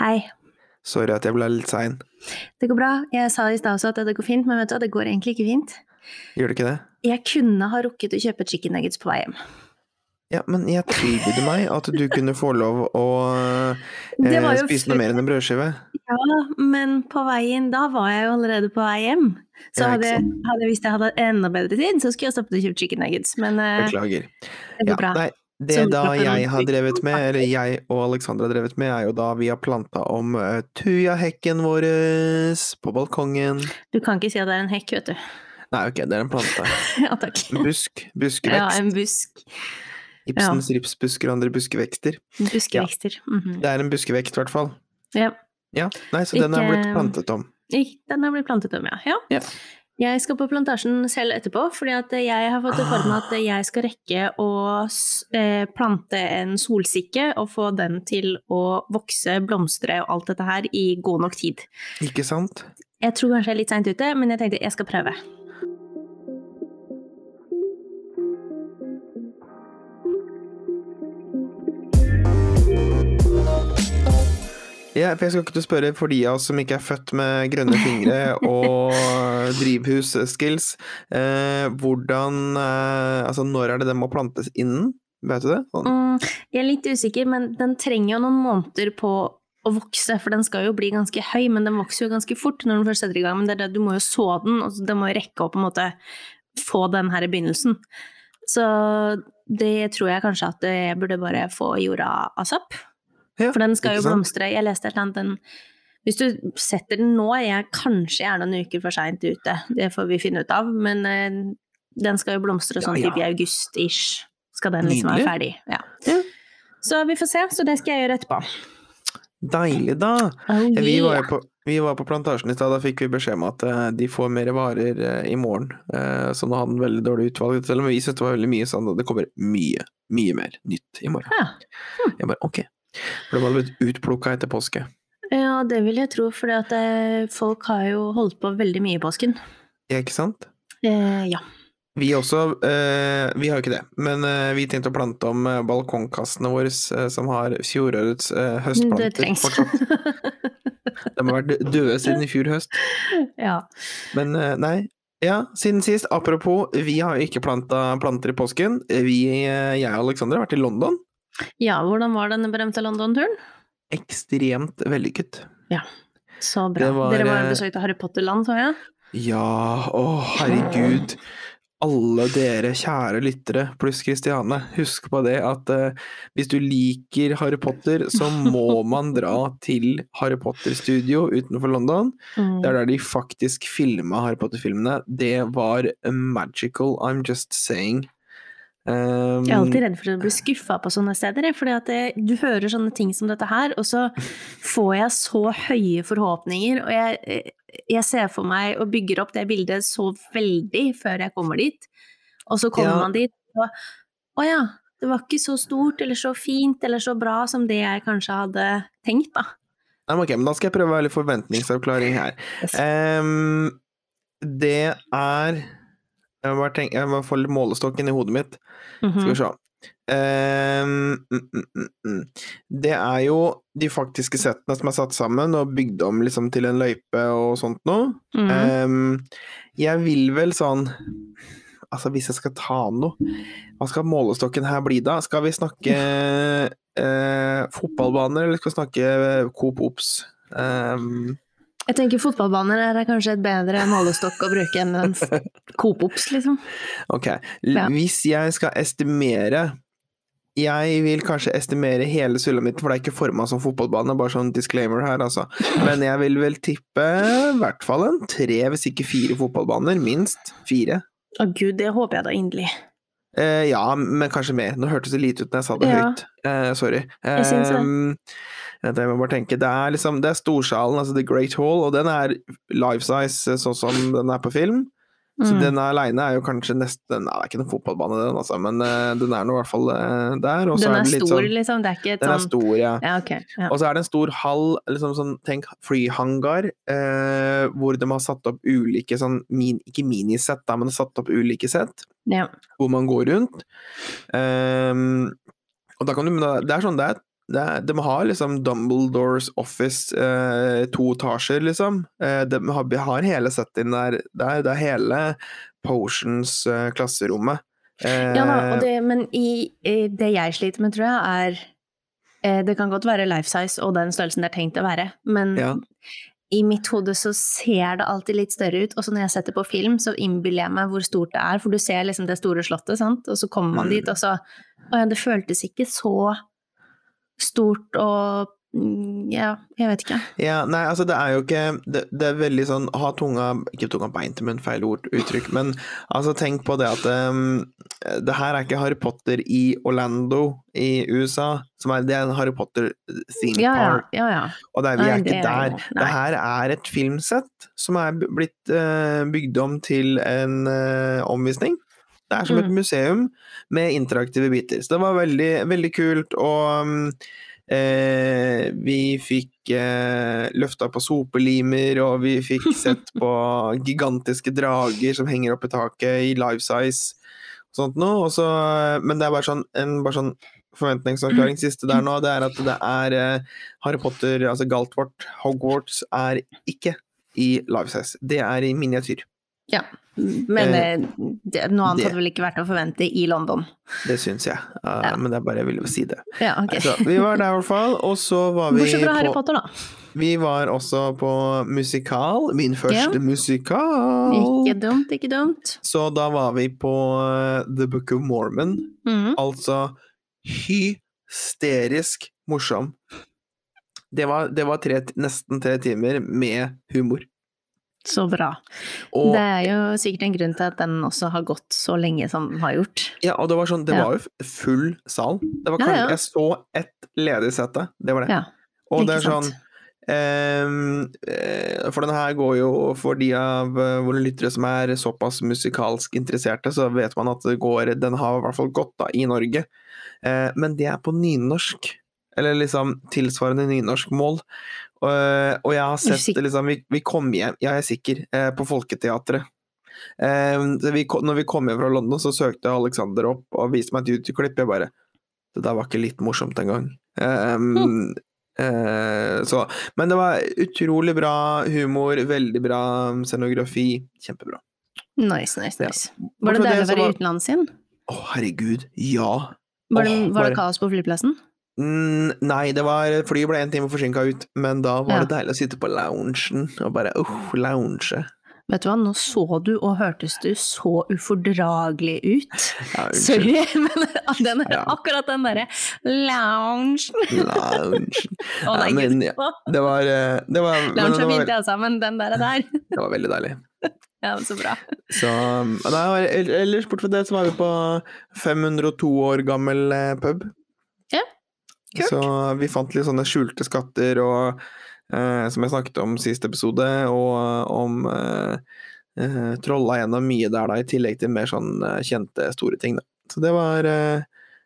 Hei. Sorry at jeg ble litt sein. Det går bra. Jeg sa i stad også at det går fint, men vet du hva, det går egentlig ikke fint. Gjør det ikke det? Jeg kunne ha rukket å kjøpe chicken nuggets på vei hjem. Ja, men jeg tilbød meg at du kunne få lov å eh, spise noe mer enn en brødskive. Ja, men på veien da var jeg jo allerede på vei hjem. Så hadde, jeg- hadde jeg visst jeg hadde enda bedre tid, så skulle jeg stoppet og kjøpt chicken nuggets. Men eh, Beklager. det går Ja, bra. nei, det da jeg har drevet med, eller jeg og Alexandra har drevet med, er jo da vi har planta om uh, tujahekken vår på balkongen. Du kan ikke si at det er en hekk, vet du. Nei, ok, det er en plante. ja, takk. En busk. Ja, en busk. Ibsens ripsbusker og andre buskevekster. Buskevekster. Mhm. Det er en buskevekt, i hvert fall. Ja. Ja, nei, så den er blitt plantet om. Den er blitt plantet om, ja. ja. Jeg skal på plantasjen selv etterpå, fordi at jeg har fått det for meg at jeg skal rekke å eh, plante en solsikke og få den til å vokse, blomstre og alt dette her i god nok tid. Ikke sant? Jeg tror kanskje jeg er litt seint ute, men jeg tenkte jeg skal prøve. Ja, for jeg skal ikke til å spørre for de av oss som ikke er født med grønne fingre og drivhusskills, eh, hvordan eh, Altså, når er det den må plantes innen? Vet du det? Sånn. Mm, jeg er litt usikker, men den trenger jo noen måneder på å vokse, for den skal jo bli ganske høy, men den vokser jo ganske fort når den først setter i gang. Men det er det, du må jo så den, og den må jo rekke opp på en måte få den her i begynnelsen. Så det tror jeg kanskje at jeg burde bare få jorda asap. Ja, For den skal jo blomstre. Jeg leste et eller annet den Hvis du setter den nå, jeg kanskje er noen uker for seint ute, det får vi finne ut av, men eh, den skal jo blomstre sånn ja. typ i august-ish. Skal den liksom være ferdig. Ja. Ja. Så vi får se, så det skal jeg gjøre etterpå. Deilig, da! Oh, yeah. Vi var på, vi var på plantasjen i stad, da fikk vi beskjed om at eh, de får mer varer eh, i morgen. Så nå hadde den veldig dårlig utvalg, selv om vi syntes det var veldig mye sånn det kommer mye, mye mer nytt i morgen. Ja. Jeg bare ok. For de hadde blitt utplukka etter påske. ja, det vil jeg tro, for folk har jo holdt på veldig mye i påsken. Ikke sant? Eh, ja. Vi også, eh, vi har jo ikke det, men eh, vi tenkte å plante om eh, balkongkassene våre eh, som har fjorårets eh, Det trengs. De har vært døde siden i fjor høst. ja. Men eh, nei, ja, siden sist, apropos, vi har jo ikke planta planter i påsken. Vi, eh, jeg og Aleksander har vært i London. Ja, hvordan var denne berømte London-turen? Ekstremt vellykket. Så bra. Var, Dere var eh, og besøkte Harry Potter-land, så jeg? Ja, å herregud. Alle dere kjære lyttere, pluss Kristiane, husk på det at uh, hvis du liker Harry Potter, så må man dra til Harry Potter-studio utenfor London. Mm. Det er der de faktisk filma Harry Potter-filmene. Det var magical, I'm just saying. Um, Jeg er alltid redd for å bli skuffa på sånne steder, fordi du hører sånne ting som dette her, og så får jeg så høye forhåpninger, og jeg, jeg ser for meg og bygger opp det bildet så veldig før jeg kommer dit, og så kommer Ja. man dit, og å ja, det var ikke så stort eller så fint eller så bra som det jeg kanskje hadde tenkt, da. Nei, men ok, men da skal jeg prøve å være litt forventningsavklaring her. Um, det er Jeg må bare tenke, jeg må få litt målestokken i hodet mitt. Skal Mhm. vi se. Um, mm, mm, mm, mm. Det er jo de faktiske settene som er satt sammen og bygd om liksom til en løype og sånt noe. Ehm, jeg vil vel sånn Altså, hvis jeg skal ta noe Hva skal målestokken her bli, da? Skal vi snakke eh, fotballbaner, eller skal vi snakke Coop Ops? Ehm, Jeg tenker fotballbaner er kanskje et bedre målestokk å bruke enn en f- Coop-ops, liksom. ok, L- Ja. hvis jeg skal estimere Jeg vil kanskje estimere hele sulamitten, for det er ikke forma som fotballbane, bare sånn disclaimer her, altså. Men jeg vil vel tippe i hvert fall en tre, hvis ikke fire fotballbaner. Minst fire. Å gud, det håper jeg da inderlig. Eh, ja, men kanskje mer. Nå hørtes det lite ut når jeg sa det Ja. høyt. Uh, sorry. Jeg syns det. Ehm, jeg må bare tenke. Det er liksom Det er storsalen, altså The Great Hall, og den er life size, eh, sånn som den er på film. Så Mm. den aleine er jo kanskje nesten Nei, det er ikke noen fotballbane, den, altså, men uh, den er nå i hvert fall uh, der. Den er er stor, sånn liksom? Det er ikke Den er sånn stor, ja. Ja, okay, Ja. Og så er det en stor hall, liksom sånn, tenk flyhangar, uh, hvor de har satt opp ulike sånn min, Ikke minisett, da, men satt opp ulike sett ja. hvor man går rundt. Um, og da kan du, det er sånn, det er er, de har liksom Dumbledores office, eh, to etasjer, liksom. Eh, de har, har hele settingen der. Det er, det er hele Potions-klasserommet. Ja da, det, men i, i det jeg sliter med, tror jeg, er eh, Det kan godt være life size og den størrelsen det er tenkt å være, men Ja. i mitt hode så ser det alltid litt større ut. Og så når jeg setter på film, så innbiller jeg meg hvor stort det er, for du ser liksom det store slottet, sant, og så kommer man Mm. dit, og så Å ja, det føltes ikke så stort og mm, Ja, jeg vet ikke. Ja, nei, altså det er jo ikke Det, det er veldig sånn ha tunga Ikke tunga beint i munnen, feil ord, uttrykk, men altså tenk på det at um, det her er ikke Harry Potter i Orlando i USA, som er, det er en Harry Potter theme Ja, ja. park, ja, ja. og det er, vi Nei, er ikke det er der. Det her er et filmsett som er blitt uh, bygd om til en uh, omvisning. Det er som et Mm. museum med interaktive biter. Så det var veldig, veldig kult, og mm, eh, vi fikk eh, løfta på sopelimer, og vi fikk sett på gigantiske drager som henger opp i taket i life size og sånt noe. Også, men det er bare sånn, en bare sånn forventningsavklaring siste der nå, det er at det er eh, Harry Potter, altså Galtvort, Hogwarts, er ikke i life size. Det er i miniatyr. Ja. Men Eh, eh, det, noe annet det- hadde vel ikke vært å forvente i London. Det syns jeg, uh, Ja. men det er bare jeg ville si det. Ja, okay. altså, vi var der i hvert fall, og så var vi Bortsett fra Harry på Potter, da. Vi var også på musikal, min første Ja. musikal. Ikke dumt, ikke dumt. Så da var vi på uh, The Book of Mormon, Mhm. altså hysterisk morsom. Det var, det var tre, nesten tre timer med humor. Så bra. Og, Det er jo sikkert en grunn til at den også har gått så lenge som den har gjort. ja, og det var sånn, det Ja. var jo full sal. Det var kanskje, ja. Jeg så ett ledig sete, det var det. Ja, Og det er sånn ehm, eh, For den her går jo for de av eh, våre lyttere som er såpass musikalsk interesserte, så vet man at det går Den har i hvert fall gått da i Norge. Eh, men det er på nynorsk. Eller liksom tilsvarende nynorskmål. Og, og jeg har sett liksom Vi, vi kom hjem, jeg er sikker, eh, på Folketeatret. Eh, vi, når vi kom hjem fra London, så søkte Alexander opp og viste meg et YouTube-klipp. Jeg bare Det der var ikke litt morsomt engang. Um, eh, så Men det var utrolig bra humor, veldig bra scenografi. Kjempebra. Nice, nice, Ja. nice. Var det deilig å være var- utenlands igjen? Å, herregud. Ja. Var det, var det kaos på flyplassen? Mm, nei, det var flyet ble en time forsinka ut, men da var Ja. det deilig å sitte på loungen og bare uh, lounge. Vet du hva, nå så du og hørtes du så ufordragelig ut. Ja. Sorry, men den, Ja. akkurat den derre loungen Loungen. oh, nei, men, Det var, eh, det var, Lounge er fint, altså, men den der er der. det var veldig deilig. Ja, så bra. Så nei, ellers, bort fra det, så var vi på 502 år gammel eh, pub. Kult. Så vi fant litt sånne skjulte skatter og eh, som jeg snakket om sist episode, og eh, om eh, eh, trolla gjennom mye der, da, i tillegg til mer sånn eh, kjente, store ting. Da. Så det var eh,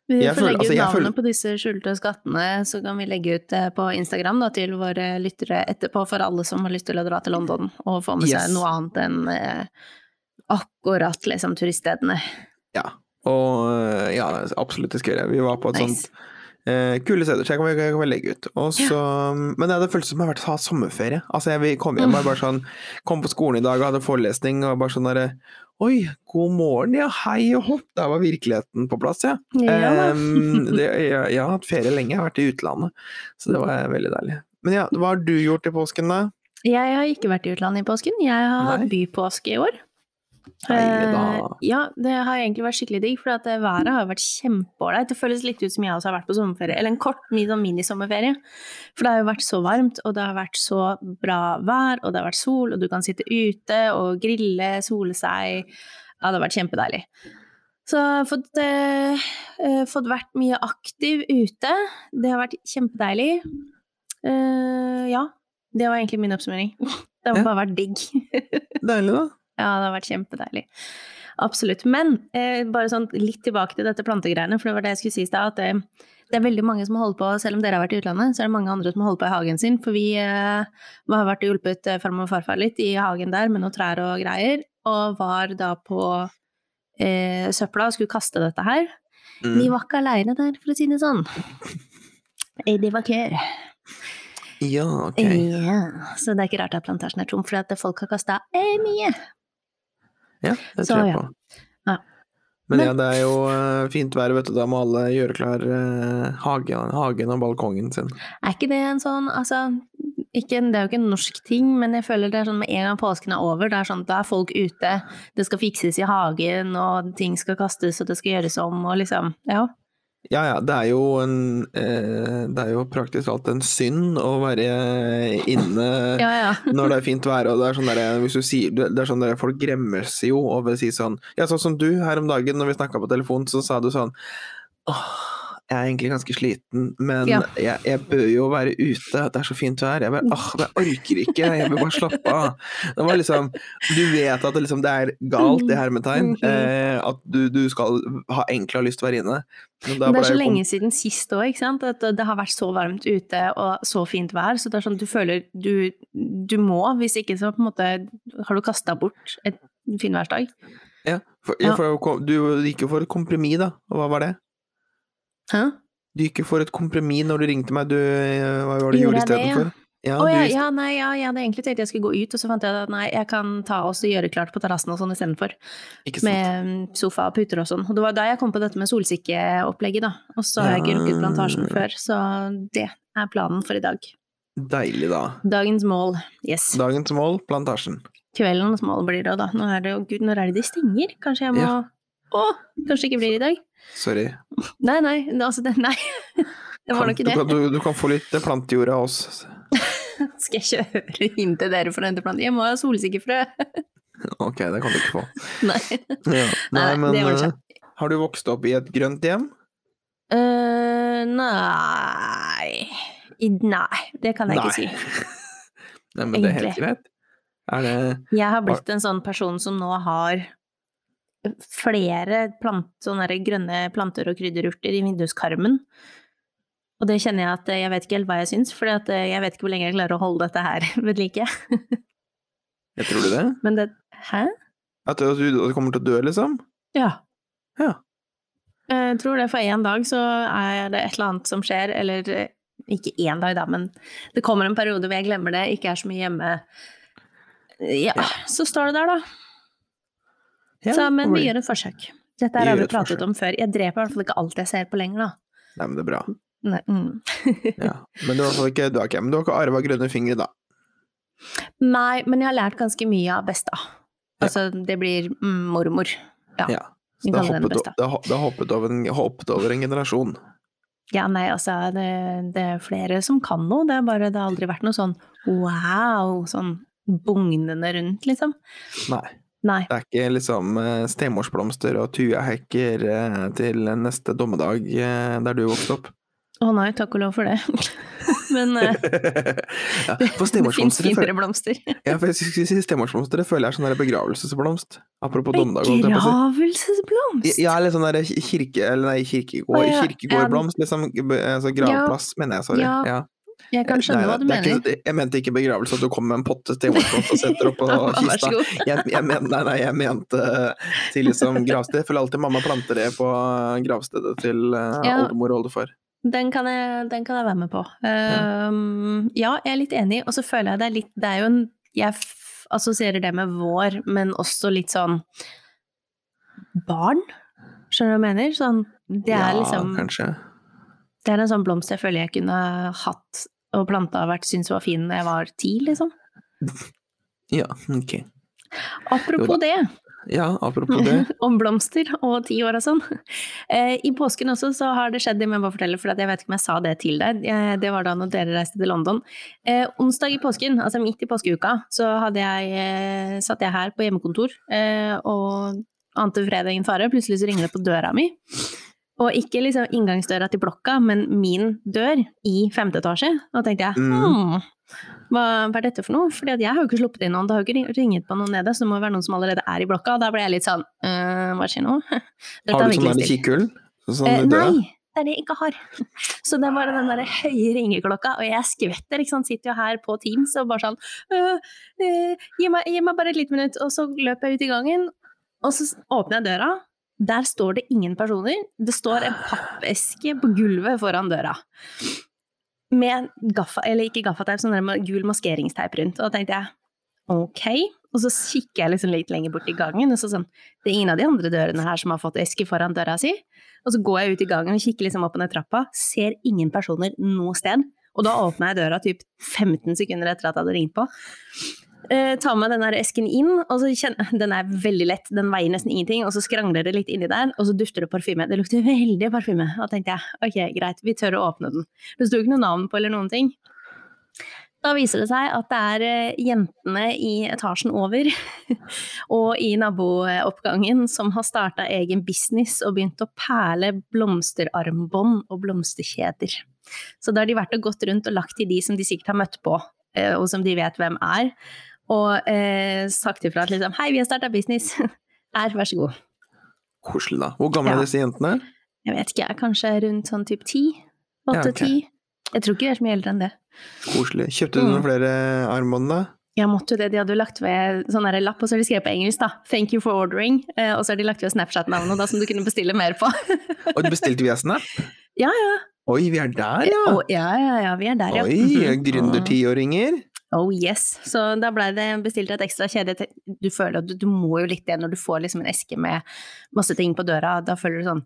Vi får føler- legge altså, ut altså, navnet føler- på disse skjulte skattene, så kan vi legge ut på Instagram da, til våre lyttere etterpå, for alle som har lyst til å dra til London og få med Yes. seg noe annet enn eh, akkurat liksom turiststedene. Ja. Og ja, absolutt det skal jeg. Vi var på et Nice. sånt eh, kule steder, så jeg kan, jeg kan legge ut. Også, ja. Men det føltes som jeg har vært ha sommerferie. Altså, jeg kom hjem og bare sånn Kom på skolen i dag og hadde forelesning, og bare sånn derre Oi, god morgen, ja, hei og hopp. Der var virkeligheten på plass, ja. Ja Um, det, jeg, jeg har hatt ferie lenge, jeg har vært i utlandet, så det var veldig deilig. Men ja, hva har du gjort i påsken, da? Jeg har ikke vært i utlandet i påsken, jeg har hatt bypåske i år. Eh, ja, det har egentlig vært skikkelig digg, for været har vært kjempeålreit. Det føles litt ut som jeg også har vært på sommerferie, eller en kort sånn minisommerferie. For det har jo vært så varmt, og det har vært så bra vær, og det har vært sol, og du kan sitte ute og grille, sole seg. Ja, det har vært kjempedeilig. Så jeg har fått, eh, eh, fått vært mye aktiv ute. Det har vært kjempedeilig. Uh, ja, det var egentlig min oppsummering. Det har Ja. bare vært digg. Deilig, da. Ja, det har vært kjempedeilig. Absolutt. Men eh, bare sånn litt tilbake til dette plantegreiene, for det var det jeg skulle si i stad, at eh, det er veldig mange som har holdt på, selv om dere har vært i utlandet, så er det mange andre som har holdt på i hagen sin, for vi eh, har vært og hjulpet eh, farmor og farfar litt i hagen der med noen trær og greier, og var da på eh, søpla og skulle kaste dette her. Mm. Vi var ikke aleine der, for å si det sånn. Det var kø. Ja, ok. Ja, så det er ikke rart at plantasjen er tom, for at folk har kasta mye. Ja, det Så, tror jeg på. Ja. Men, Men- ja, det er jo eh, fint vær, vet du. Da må alle gjøre klar eh, hagen, hagen og balkongen sin. Er ikke det en sånn, altså ikke, Det er jo ikke en norsk ting, men jeg føler det er sånn med en gang påsken er over, det er sånn, da er folk ute, det skal fikses i hagen, og ting skal kastes, og det skal gjøres om, og liksom Ja. Ja ja, det er jo en eh, Det er jo praktisk talt en synd å være inne Ja, ja. når det er fint vær, og det er sånn der, hvis du sier Det er sånn der, folk gremmes jo over å si sånn Ja, sånn som du her om dagen, når vi snakka på telefon, så sa du sånn Åh, jeg er egentlig ganske sliten, men Ja. jeg, jeg bør jo være ute, det er så fint vær. Jeg bare ah, jeg orker ikke, jeg vil bare slappe av. Det var liksom Du vet at det, liksom, det er galt, i hermetegn, Mhm. eh, at du, du skal ha ha lyst til å være inne. Men Men det er så kom- lenge siden sist òg, ikke sant? At det har vært så varmt ute og så fint vær, så det er sånn du føler du, du må, hvis ikke så på en måte har du kasta bort et finværsdag. Ja, for, ja, for du gikk jo for kompromiss, da. Hva var det? Hæ? Du gikk jo for et kompromiss når du ringte meg. Du, eh, hva var det du Gjorde istedenfor? ja? Ja, du ja, ja, nei, ja, jeg hadde egentlig tenkt jeg skulle gå ut, og så fant jeg at nei, jeg kan ta oss og gjøre klart på terrassen og sånn istedenfor. Med mm, sofa og puter og sånn. Og det var da jeg kom på dette med solsikkeopplegget, da. Og så har jeg ikke rukket plantasjen før, så det er planen for i dag. Deilig, da. Dagens mål, yes. Dagens mål, plantasjen. Kveldens mål blir det, da. Nå er det jo Gud, når er det de stenger? Kanskje jeg må. Å, kanskje det ikke blir i dag? Sorry. Nei, nei, altså det, nei. Det var nok du, ikke det. du, du kan få litt plantejord av oss. Skal jeg kjøre inn til dere for å hente planter? Jeg må ha solsikkefrø. Ok, det kan du ikke få. Nei. Ja. Nei, Nei, men det eh, har du vokst opp i et grønt hjem? Uh, nei I, Nei, det kan jeg ikke si. Nei, men det er helt greit. Er det Jeg har blitt en sånn person som nå har flere plant, sånne grønne planter og krydderurter i vinduskarmen. Og det kjenner jeg at jeg vet ikke helt hva jeg syns, for jeg vet ikke hvor lenge jeg klarer å holde dette her ved like. Jeg tror du det? Men det Hæ? At du, du kommer til å dø, liksom? Ja. Ja. Jeg tror det for en dag så er det et eller annet som skjer, eller eh, ikke én dag, da, men det kommer en periode hvor jeg glemmer det, ikke er så mye hjemme. Ja, så står det der, da. Ja, så, men vi gjør et forsøk. Dette har vi pratet forsøk. om før. Jeg dreper i hvert fall ikke alt jeg ser på lenger, da. Nei, men det er bra. Mm. Ja. Men du har ikke, du har ikke, men du har ikke arva grønne fingre, da. Nei, men jeg har lært ganske mye av besta. Altså, det blir mm, mormor. Ja. Ja. Så det har hoppet, det har- det har hoppet, over en, hoppet over en generasjon. Ja, nei, altså, det, det er flere som kan noe, det er bare det har aldri vært noe sånn wow, sånn bugnende rundt, liksom. Nei. Nei. Det er ikke liksom eh, stemorsblomster og tujahekker eh, til neste dommedag eh, der du vokste opp. Å nei, takk og lov for det. Men uh, ja, for det fins finere blomster. ja, for jeg skulle si stemorsblomster, det føler jeg er sånn der begravelsesblomst. Apropos dommedag. Begravelsesblomst! Ja, eller sånn der kirke... Eller nei, kirkegård, ja. kirkegårdblomst, liksom. Altså gravplass, mener jeg, sorry. Ja, Ja. Jeg kan skjønne Nei, hva du er mener. Ikke, jeg mente ikke begravelse, at du kommer med en potte stemorsblomst og setter opp på kista. Jeg, jeg, men, nei, nei, jeg mente eh, til liksom gravsted. Jeg føler alltid mamma planter det på eh, gravstedet til eh, Ja. oldemor og oldefar. Den kan, jeg, den kan jeg være med på. Um, ja, jeg er litt enig, og så føler jeg det er litt Det er jo en Jeg assosierer det med vår, men også litt sånn barn. Skjønner du hva jeg mener? Sånn, det er ja, liksom kanskje. Det er en sånn blomst jeg føler jeg kunne hatt og planta og vært syntes var fin da jeg var ti, liksom. Ja, ok. Apropos det, Ja, apropos det. om blomster og ti år og sånn. Eh, I påsken også så har det skjedd, det må jeg bare fortelle, for jeg vet ikke om jeg sa det til deg. Eh, Det var da når dere reiste til London. Eh, onsdag i påsken, altså midt i påskeuka, så hadde jeg, eh, satt jeg her på hjemmekontor eh, og ante fredagen fare. Plutselig så ringer det på døra mi. Og ikke liksom inngangsdøra til blokka, men min dør i femte etasje. Da tenkte jeg Mm. hmm, hva, er dette for noe? Fordi jeg har jo ikke sluppet inn noen, det har jo ikke ring- ringet på noen nede, så det må jo være noen som allerede er i blokka. Og da ble jeg litt sånn «Øh, hva skjer nå? Har du sånn der kikkull? Sånn Eh, nei, det er det jeg ikke har. Så det er bare den der høye ringeklokka, og jeg skvetter, ikke sant, sitter jo her på Teams og bare sånn «Øh, øh, gi, meg, gi meg bare et lite minutt, og så løper jeg ut i gangen, og så åpner jeg døra. Der står det ingen personer, det står en pappeske på gulvet foran døra. med gaffa, eller ikke gaffateip, sånn der gul maskeringsteip rundt. Og da tenkte jeg ok. Og så kikker jeg liksom litt lenger bort i gangen, og så sånn Det er ingen av de andre dørene her som har fått eske foran døra si. Og så går jeg ut i gangen og kikker liksom opp og ned trappa, ser ingen personer noe sted. Og da åpna jeg døra typ 15 sekunder etter at jeg hadde ringt på. Eh, tar med den esken inn, og så kjenner Den er veldig lett, den veier nesten ingenting, og så skrangler det litt inni der, og så dufter det parfyme. Det lukter veldig parfyme. Da tenkte jeg ok, greit, vi tør å åpne den. Det sto ikke noe navn på eller noen ting. Da viser det seg at det er eh, jentene i etasjen over og i nabooppgangen som har starta egen business og begynt å perle blomsterarmbånd og blomsterkjeder. Så da har de vært og gått rundt og lagt til de som de sikkert har møtt på, eh, og som de vet hvem er, og eh, sagt ifra at liksom hei, vi har starta business, her, vær så god. Koselig, da. Hvor gamle Ja. er disse jentene? Jeg vet ikke, jeg kanskje rundt sånn typ ti? Ja, ok. Åtte-ti? Jeg tror ikke de er så mye eldre enn det. Koselig. Kjøpte du Mm. noen flere armbånd, da? Jeg måtte jo det, de hadde jo lagt ved sånn her lapp, og så har de skrevet på engelsk, da. 'Thank you for ordering', eh, og så har de lagt ved Snapchat-navnet, da, som du kunne bestille mer på. Og du bestilte via Snap? ja, ja. Oi, vi er der, ja! Å, ja, ja, ja, vi er der, ja. Oi, Mhm. gründer-tiåringer. Oh yes. Så da blei det bestilt et ekstra kjede. Du føler at du, du må jo litt det når du får liksom en eske med masse ting på døra. Da føler du sånn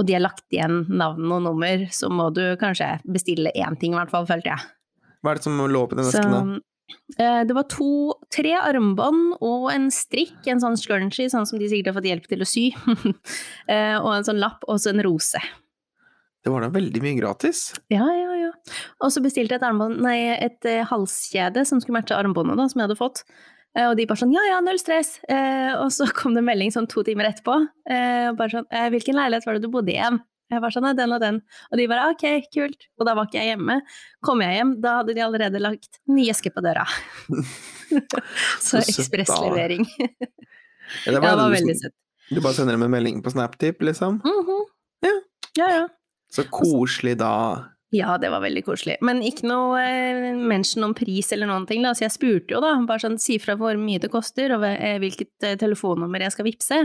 Og de har lagt igjen navn og nummer, så må du kanskje bestille én ting, i hvert fall, følte jeg. Hva er det som lå oppi den esken, da? eh, det var to, tre armbånd og en strikk, en sånn scrunchie, sånn som de sikkert har fått hjelp til å sy, eh, og en sånn lapp, og så en rose. Det var da veldig mye gratis. Ja, ja, ja. Og så bestilte jeg et, armbånd, nei, et eh, halskjede som skulle matche armbåndet da, som jeg hadde fått. Eh, og de bare sånn ja, ja, null stress. Eh, og så kom det en melding sånn to timer etterpå. Eh, og bare sånn eh, hvilken leilighet var det du bodde i igjen? Jeg var sånn, nei, den og den. Og de bare ok, kult. Og da var ikke jeg hjemme. Kom jeg hjem, da hadde de allerede lagt ny eske på døra. Så ekspresslevering. Ja, det Ja, det var veldig søtt. du bare sender dem en melding på Snaptip, liksom? Mhm. Ja. ja, ja. Så koselig, da. Ja, det var veldig koselig. Men ikke noe eh, mention om pris eller noen ting, da. Så jeg spurte jo, da. Bare sånn si fra hvor mye det koster, og eh, hvilket eh, telefonnummer jeg skal vippse.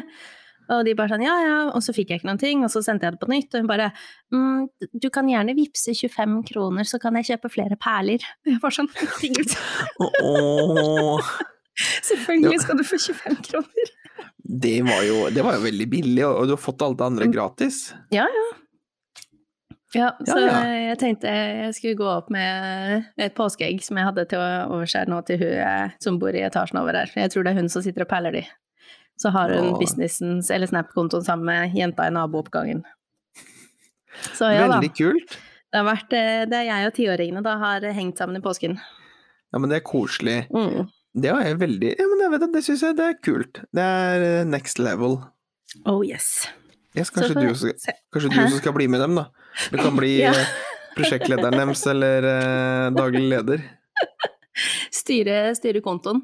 Og de bare sånn ja, ja, og så fikk jeg ikke noen ting, og så sendte jeg det på nytt, og hun bare mm, du kan gjerne vippse 25 kroner, så kan jeg kjøpe flere perler. Jeg var sånn herregud, Åh, selvfølgelig skal du få 25 kroner. det var jo det var jo veldig billig, og og du har fått alt det andre gratis. Ja, ja. Ja, så Ja, ja. jeg tenkte jeg skulle gå opp med et påskeegg som jeg hadde til å overskjære nå til hun eh, som bor i etasjen over her. Jeg tror det er hun som sitter og peller de. Så har hun Åh. businessens eller Snap-kontoen sammen med jenta i nabooppgangen. Så ja da. Veldig kult. Det har vært eh, Det er jeg og tiåringene da har hengt sammen i påsken. Ja, men det er koselig. Mm. Det er jeg veldig Ja, men jeg vet det syns jeg det er kult. Det er eh, next level. Oh yes. Yes, kanskje får du, kanskje du også skal bli med dem, da. Du kan bli Ja. eh, prosjektlederen deres eller eh, daglig leder. Styre, styre kontoen.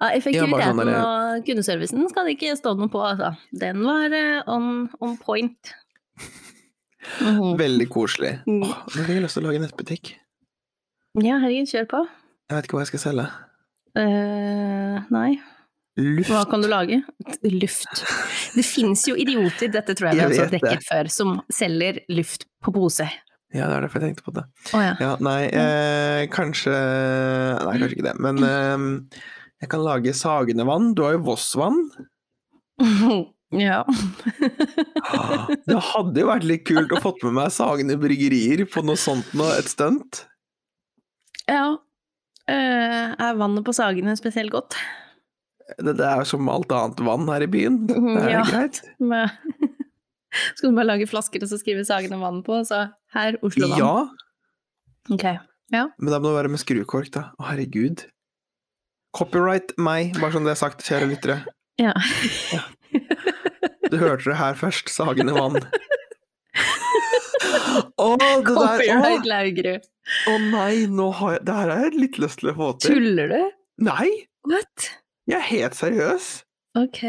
Ja, Ja, effektiviteten ja, sånn og kundeservicen skal det ikke stå noe på, altså. Den var eh, on, on point. Mhm. Veldig koselig. Mm. Åh, nå fikk jeg lyst til å lage nettbutikk. Ja, herregud, kjør på. Jeg vet ikke hva jeg skal selge. Uh, nei, Luft. hva kan du lage? Luft. Det fins jo idioter, dette tror jeg vi Jeg har vet det. dekket før, som selger luft på pose. Ja, det er derfor jeg tenkte på det. Oh, ja. Ja, nei, eh, kanskje Nei, kanskje ikke det. Men eh, jeg kan lage sagende vann. Du har jo Vossvann. ja. Ah, Det hadde jo vært litt kult å fått med meg Sagene bryggerier på noe sånt noe, et stunt. ja. Eh, er vannet på Sagene spesielt godt? Det, det er jo som alt annet vann her i byen. Det er Ja. greit. Skal du bare lage flasker og så skrive Sagene vann på, og så her Oslo vann? Ja, Ok. men da må det være med skrukork, da. Å, herregud. Copyright meg, bare som det er sagt, kjære lyttere. Ja. Du hørte det her først, Sagene vann. Å, det der Copyright Laugrud. å nei, nå har jeg Det her har jeg litt lyst til å få til. Tuller du? Nei, What? Jeg er helt seriøs. Ok.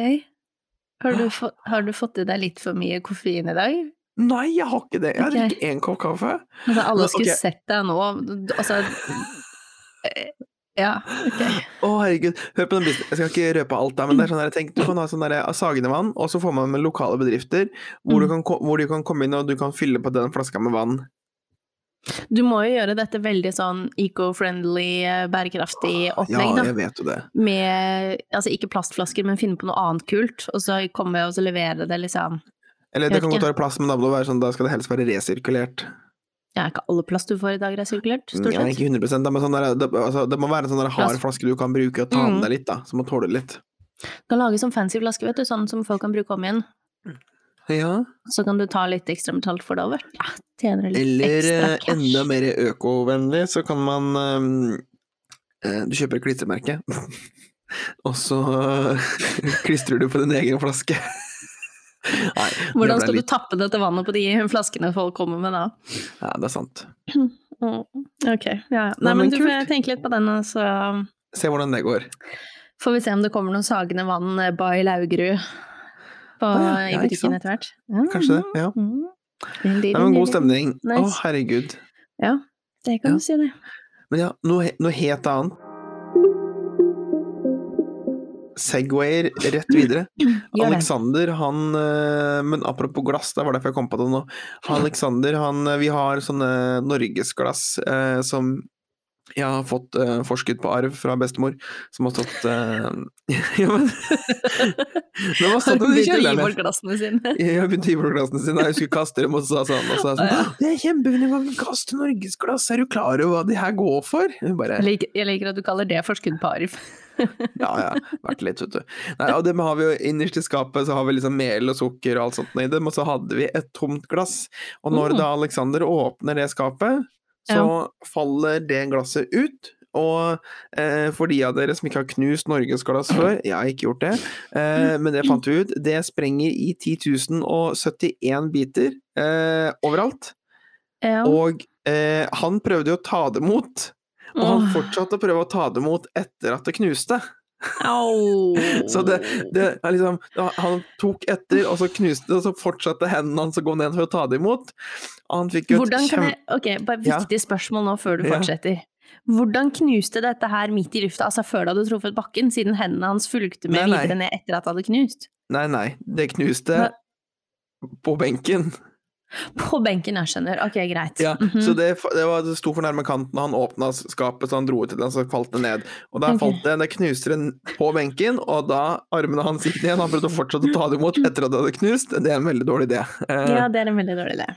Har du, fått, har du fått i deg litt for mye koffein i dag? Nei, jeg har ikke det. Jeg har ikke én kopp kaffe. Altså, alle skulle okay. sett deg nå. Altså eh, Ja, ok. Å, herregud. Hør på den business. Jeg skal ikke røpe alt, da, men det er sånn der, tenk, du kan ha sånn der Sagene vann, og så får man med lokale bedrifter hvor, du Mm. kan, hvor du kan komme inn og du kan fylle på den flaska med vann. Du må jo gjøre dette veldig sånn eco-friendly, bærekraftig opplegg, da. Ja, jeg vet jo det. Med altså ikke plastflasker, men finne på noe annet kult, og så komme og så levere det, liksom. Eller det kan godt være plass, men da må det være sånn, da skal det helst være resirkulert. Ja, ikke alle plast du får i dag resirkulert, stort Ja, sett? ikke 100 da, men sånn der, det, altså, det må være en sånn hard flaske du kan bruke og ta Mm. med deg litt, da. Som må tåle litt. Du kan lage sånn fancy flaske, vet du, sånn som folk kan bruke om igjen. Ja. Så kan du ta litt ekstra betalt for det over. Ja, tjener litt Eller ekstra cash. Eller enda mer økovennlig, så kan man um, eh, Du kjøper et klistremerke, og så eh, klistrer du på din egen flaske. Nei, Hvordan skal skal du tappe dette vannet på de flaskene folk kommer med da? Ja, det er sant. Mm, Ok, ja. Nei, men du får tenke litt på den, og så Se hvordan det går. får vi se om det kommer noe sagende Vann eh, by Laugerud på, Ah, ja, i ja, butikken etter hvert. Mm. Kanskje det, ja. mm. Det er en god stemning. Å, Nice. herregud. Ja, det kan du si det. Men ja, noe, noe helt annet. Segwayer rett videre. Gjør. Alexander, han eh, Men apropos glass, det var derfor jeg kom på det nå. Alexander, han eh, Vi har sånne norgesglass eh, som jeg har fått uh, forskudd på arv fra bestemor, som har stått uh, Ja, men Det har stått i kjelleren. bort glassene sine. Jeg begynte å glassene sine, jeg skulle kaste dem, og så sa sånn, og så sa jeg sånn Det er kjempefint, hva vil kaste norgesglass, er du klar over hva de her går for? Jeg bare, Jeg liker, jeg liker at du kaller det forskudd på arv. Ja, ja, vært litt, vet du. Nei, og det har vi jo innerst i skapet, så har vi liksom mel og sukker og alt sånt i dem, og så hadde vi et tomt glass. Og når Mm. da Alexander åpner det skapet, så faller det glasset ut. Og eh, for de av dere som ikke har knust norgesglass før, jeg har ikke gjort det, eh, men det fant vi ut, det sprenger i 10 071 biter eh, overalt. Ja. Og eh, han prøvde jo å ta det imot, og han fortsatte å prøve å ta det imot etter at det knuste. Så det, det er liksom Han tok etter, og så knuste det, og så fortsatte hendene hans å gå ned for å ta det imot. Han fikk jo Hvordan kan jeg Ok, bare Ja. viktig spørsmål nå før du Ja. Hvordan knuste dette her midt i lufta, altså før det hadde truffet bakken, siden hendene hans fulgte med Nei, nei. videre ned etter at det hadde knust? Nei, nei, det knuste Hva? på benken. På benken, jeg skjønner. Ok, greit. Ja, Mhm. Så det, det, var, det sto for nærme kanten, og han åpna skapet, så han dro ut til den, så falt det ned. Og da Ok. falt det, det knuste den på benken, og da armene hans gikk ned, han prøvde å fortsette å ta det imot etter at det hadde knust. Det er en veldig dårlig idé. Eh, Ja, det er en veldig dårlig idé.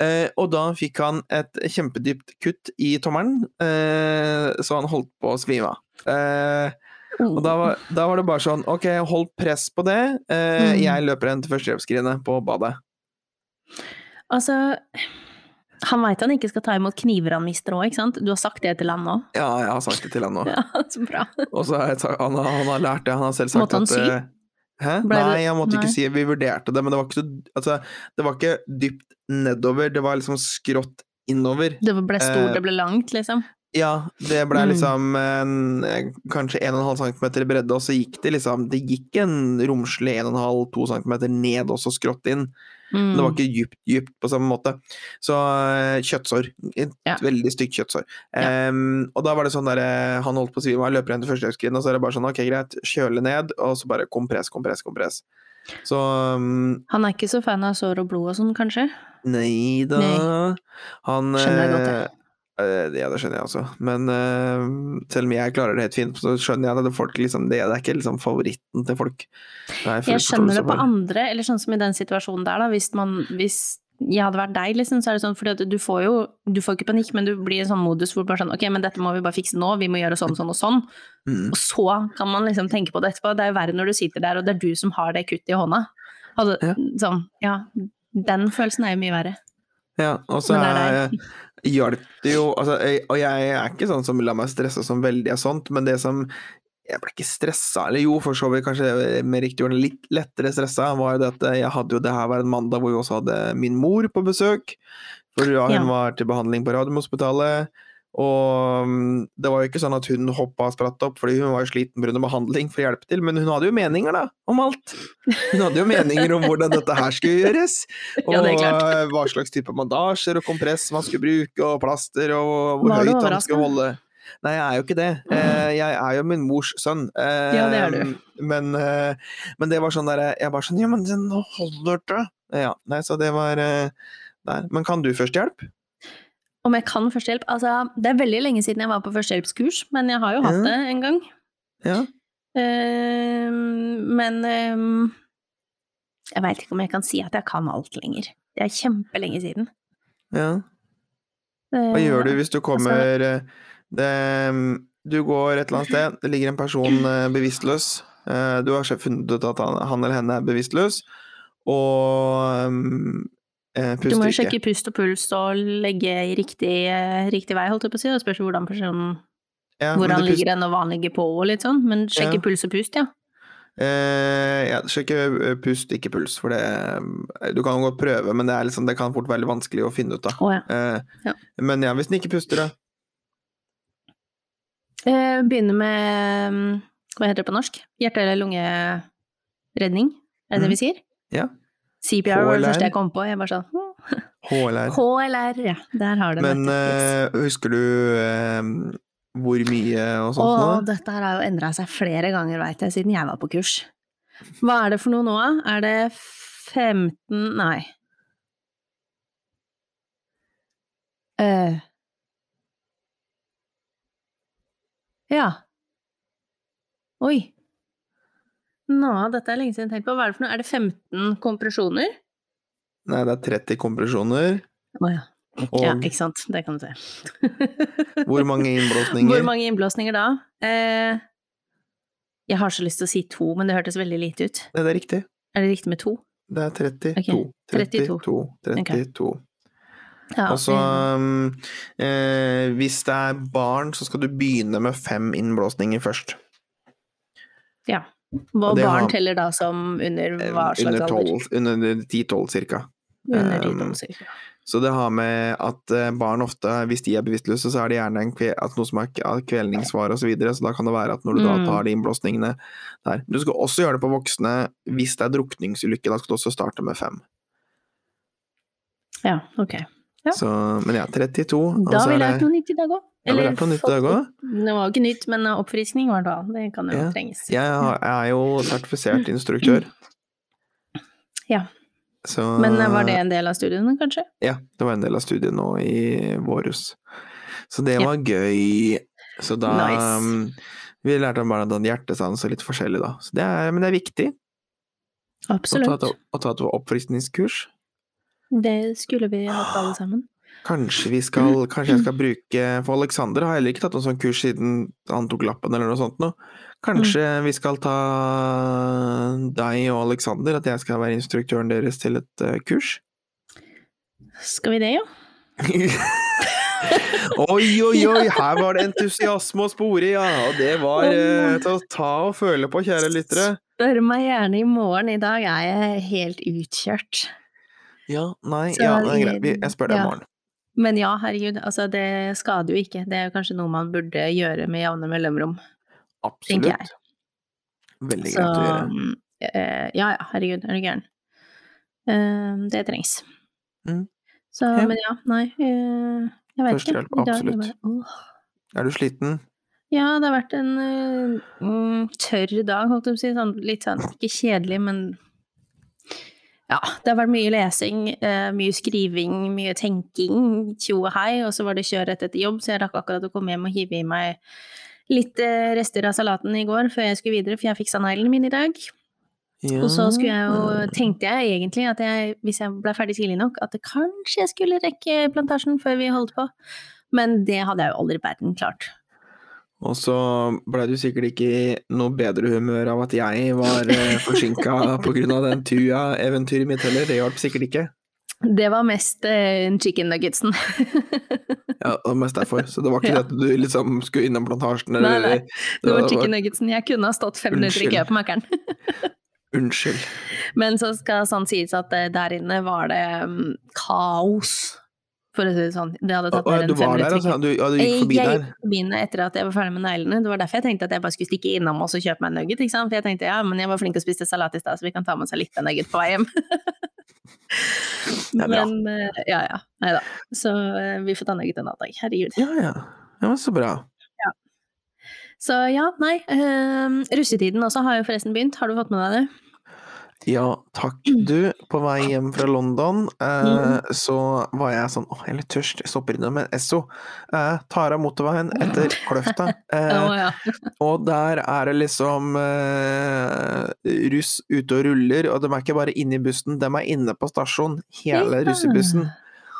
Eh, og da fikk han et kjempedypt kutt i tommelen, eh, så han holdt på å svime av. Og da var, da var det bare sånn, ok, hold press på det. Mm. Jeg løper hen til førstehjelpsskrinet på badet. Altså, han veit han ikke skal ta imot kniver han mister òg, ikke sant? Du har sagt det til han nå? Ja, jeg har sagt det til han nå. Ja, så bra. Og så har jeg sagt, han, han har lært det, han har selv sagt Måtte han at sy? eh, Hæ? Ble Nei, han måtte Nei. ikke si Vi vurderte det, men det var ikke så Altså, det var ikke dypt nedover, det var liksom skrått innover. Det ble stort, Eh, det ble langt, liksom. Ja, det ble Mm. liksom en, eh, kanskje 1,5 cm i bredde, og så gikk det liksom Det gikk en romslig 1,5-2 cm ned, også skrått inn. Mm. Det var ikke dypt, dypt på samme måte. Så eh, kjøttsår. Et Ja. veldig stygt kjøttsår. Ja. Um, og da var det sånn der eh, Han holdt på å svime av, løper igjen til førstehjelpsskrinet, og så er det bare sånn ok, greit, kjøle ned, og så bare kompress, kompress, kompress. Så um, Han er ikke så fan av sår og blod og sånn, kanskje? nei da. Han Skjønner jeg godt, eh, eh, Ja, det skjønner jeg også. Men uh, selv om jeg klarer det helt fint, så skjønner jeg at det, folk liksom, det, det er ikke liksom favoritten til folk. Er Jeg skjønner det på andre, eller sånn som i den situasjonen der, da. Hvis, man, hvis jeg hadde vært deg, liksom, så er det sånn fordi at du får jo Du får ikke panikk, men du blir i en sånn modus hvor du bare sånn Ok, men dette må vi bare fikse nå, vi må gjøre sånn, sånn og sånn. Mm. Og så kan man liksom tenke på det etterpå. Det er jo verre når du sitter der, og det er du som har det kuttet i hånda. Altså, Ja. sånn, ja. Den følelsen er jo mye verre. Ja, og så er- hjalp det jo altså, jeg, Og jeg er ikke sånn som lar meg stresse som veldig av sånt, men det som Jeg ble ikke stressa, eller jo, for så vidt kanskje med riktig ord, litt lettere stressa, var jo det at jeg hadde jo det her var en mandag hvor vi også hadde min mor på besøk. For ja, hun Ja. var til behandling på Radiumhospitalet. Og mm, det var jo ikke sånn at hun hoppa og spratt opp fordi hun var jo sliten pga. behandling for å hjelpe til, men hun hadde jo meninger, da, om alt. Hun hadde jo meninger om hvordan dette her skulle gjøres. Og Ja, hva slags type mandasjer og kompress man skulle bruke, og plaster, og hvor høyt han skulle holde. Nei, jeg er jo ikke det. Eh, Jeg er jo min mors sønn. Eh, Ja, det er du. Men, eh, men det var sånn derre Jeg bare sånn Ja, men den holder det. Ja, nei, så det var der. Men kan du førstehjelp? Om jeg kan førstehjelp? Altså, det er veldig lenge siden jeg var på førstehjelpskurs, men jeg har jo hatt Ja. det en gang. Ja. Uh, men uh, jeg veit ikke om jeg kan si at jeg kan alt lenger. Det er kjempelenge siden. ja. Hva gjør du hvis du kommer eh, det, Du går et eller annet sted, det ligger en person eh, bevisstløs. Eh, Du har funnet ut at han, eller henne er bevisstløs, og Du må jo sjekke pust og puls og legge i riktig, eh, riktig vei, holdt jeg på å si. Det spørs hvordan personen Ja, Hvor han pust- ligger hen og hva han ligger på og litt sånn. Men sjekke Ja. puls og pust, ja. Eh, ja, sjekke eh, pust, ikke puls, for det eh, Du kan godt prøve, men det, liksom, det kan fort være vanskelig å finne ut av. Oh, ja. Eh, Ja. Men ja, hvis den ikke puster, da. Eh, Begynne med mm, Hva heter det på norsk? Hjerte- eller lungeredning? Er det det vi sier? Ja. CPR var det første jeg kom på. Jeg bare sånn hm. HLR. HLR, ja. Der har det. Men uh, husker du uh, hvor mye og sånt Å, nå? dette her har jo endra seg flere ganger, veit jeg, siden jeg var på kurs. Hva er det for noe nå, da? Er det 15 Nei. Uh. Ja. Oi. Nå, dette er lenge siden jeg har tenkt på. Hva er det for noe? Er det 15 kompresjoner? Nei, det er 30 kompresjoner. Å ja. Og ja. Ikke sant. Det kan du se. hvor mange innblåsninger? Hvor mange innblåsninger da? Eh, jeg har så lyst til å si to, men det hørtes veldig lite ut. Nei, det er riktig. Er det riktig med to? Det er 32. Okay. 32. 32. 32. Ja, Og så eh, um, eh, Hvis det er barn, så skal du begynne med fem innblåsninger først. ja. Hva barn har- teller da som under hva slags Under alder? under 10-12 cirka. Under de um, cirka. Så det har med at eh, barn ofte, hvis de er bevisstløse, så er det gjerne en kve, at noe som er kvelningssvar og så videre, så da kan det være at når du da Mm. tar de innblåsningene der Du skal også gjøre det på voksne hvis det er drukningsulykke, da skal du også starte med fem. Ja, ok. Ja. Så, men ja, 32. Da vil har vi er lært noe nytt i dag òg. Ja, det, nytt i dag også. Det var jo ikke nytt, men oppfriskning var det da. Det kan jo Ja. trenges. Jeg jeg er jo sertifisert instruktør. Ja. Så, Men eh, var det en del av studiene, kanskje? Ja, det var en del av studiet nå i vårhus. Så det Ja. var gøy. Så da Nice. um, Vi lærte om barna den hjertesans og litt forskjellig, da. Så det er, men det er viktig å ta, Absolutt. et, å ta et oppfriskningskurs. Det skulle vi hatt alle sammen. Kanskje vi skal Kanskje jeg skal bruke For Alexander har heller ikke tatt noen sånn kurs siden han tok lappen eller noe sånt noe. Kanskje Mm. vi skal ta deg og Alexander, at jeg skal være instruktøren deres til et eh, kurs? Skal vi det, jo? Oi, oi, oi, her var det entusiasme å spore, ja! Og det var eh, til å ta og føle på, kjære lyttere. Spør meg gjerne i morgen. I dag er jeg helt utkjørt. Ja, nei, Så ja, det er greit. Jeg spør deg i ja. morgen. Men ja, herregud, altså det skader jo ikke. Det er jo kanskje noe man burde gjøre med jevne mellomrom. Absolutt. Veldig Så greit å gjøre. eh, ja ja, herregud, er du gæren. Uh, det trengs. Mm. Så, Ja. men ja, nei, eh, jeg vet ikke. Førstehjelp, dag absolutt. bare, oh. Er du sliten? Ja, det har vært en mm, tørr dag, holdt jeg på å si. Sånn, litt sånn, ikke kjedelig, men ja, det har vært mye lesing, eh, mye skriving, mye tenking, tjo og hei, og så var det kjør rett etter jobb, så jeg rakk akkurat å komme hjem og hive i meg litt eh, rester av salaten i går før jeg skulle videre, for jeg fiksa neglene mine i dag. Ja. Og så skulle jeg jo, tenkte jeg egentlig at jeg, hvis jeg ble ferdig tidlig nok, at kanskje jeg skulle rekke plantasjen før vi holdt på. Men det hadde jeg jo aldri i verden klart. Og så blei du sikkert ikke i noe bedre humør av at jeg var eh, forsinka av den Tua-eventyret mitt heller. Det hjalp sikkert ikke. Det var mest eh, chicken nuggetsen. Ja, det var mest derfor. Så det var ikke Ja. det at du liksom skulle innom plantasjen Nei, eller nei. Det var chicken nuggetsen. Jeg kunne ha stått fem minutter i kø på Mækkern. Unnskyld. Men så skal sant sies at eh, der inne var det um, kaos, for å si det sånn. Det hadde tatt mer enn fem minutter. altså? Du, ja, du gikk forbi jeg der? gikk forbi den etter at jeg var ferdig med neglene. Det var derfor jeg tenkte at jeg bare skulle stikke innom og kjøpe meg en nugget. For jeg tenkte ja, men jeg var flink til å spise salat i stad, så vi kan ta med oss litt av nugget på vei hjem. Men eh, ja ja, nei da. Så eh, vi får ta nugget en annen dag. Herregud. Ja, ja. Det var så bra. Så ja, nei. Uh, russetiden også har jo forresten begynt. Har du fått med deg det? Ja, takk. Du, på vei hjem fra London, eh, så var jeg sånn Åh, jeg er litt tørst. Jeg stopper innom en Esso. Eh, tar av motorveien etter Kløfta. Eh, oh, ja. og der er det liksom eh, russ ute og ruller, og de er ikke bare inne i bussen, de er inne på stasjonen, hele Ja. russebussen.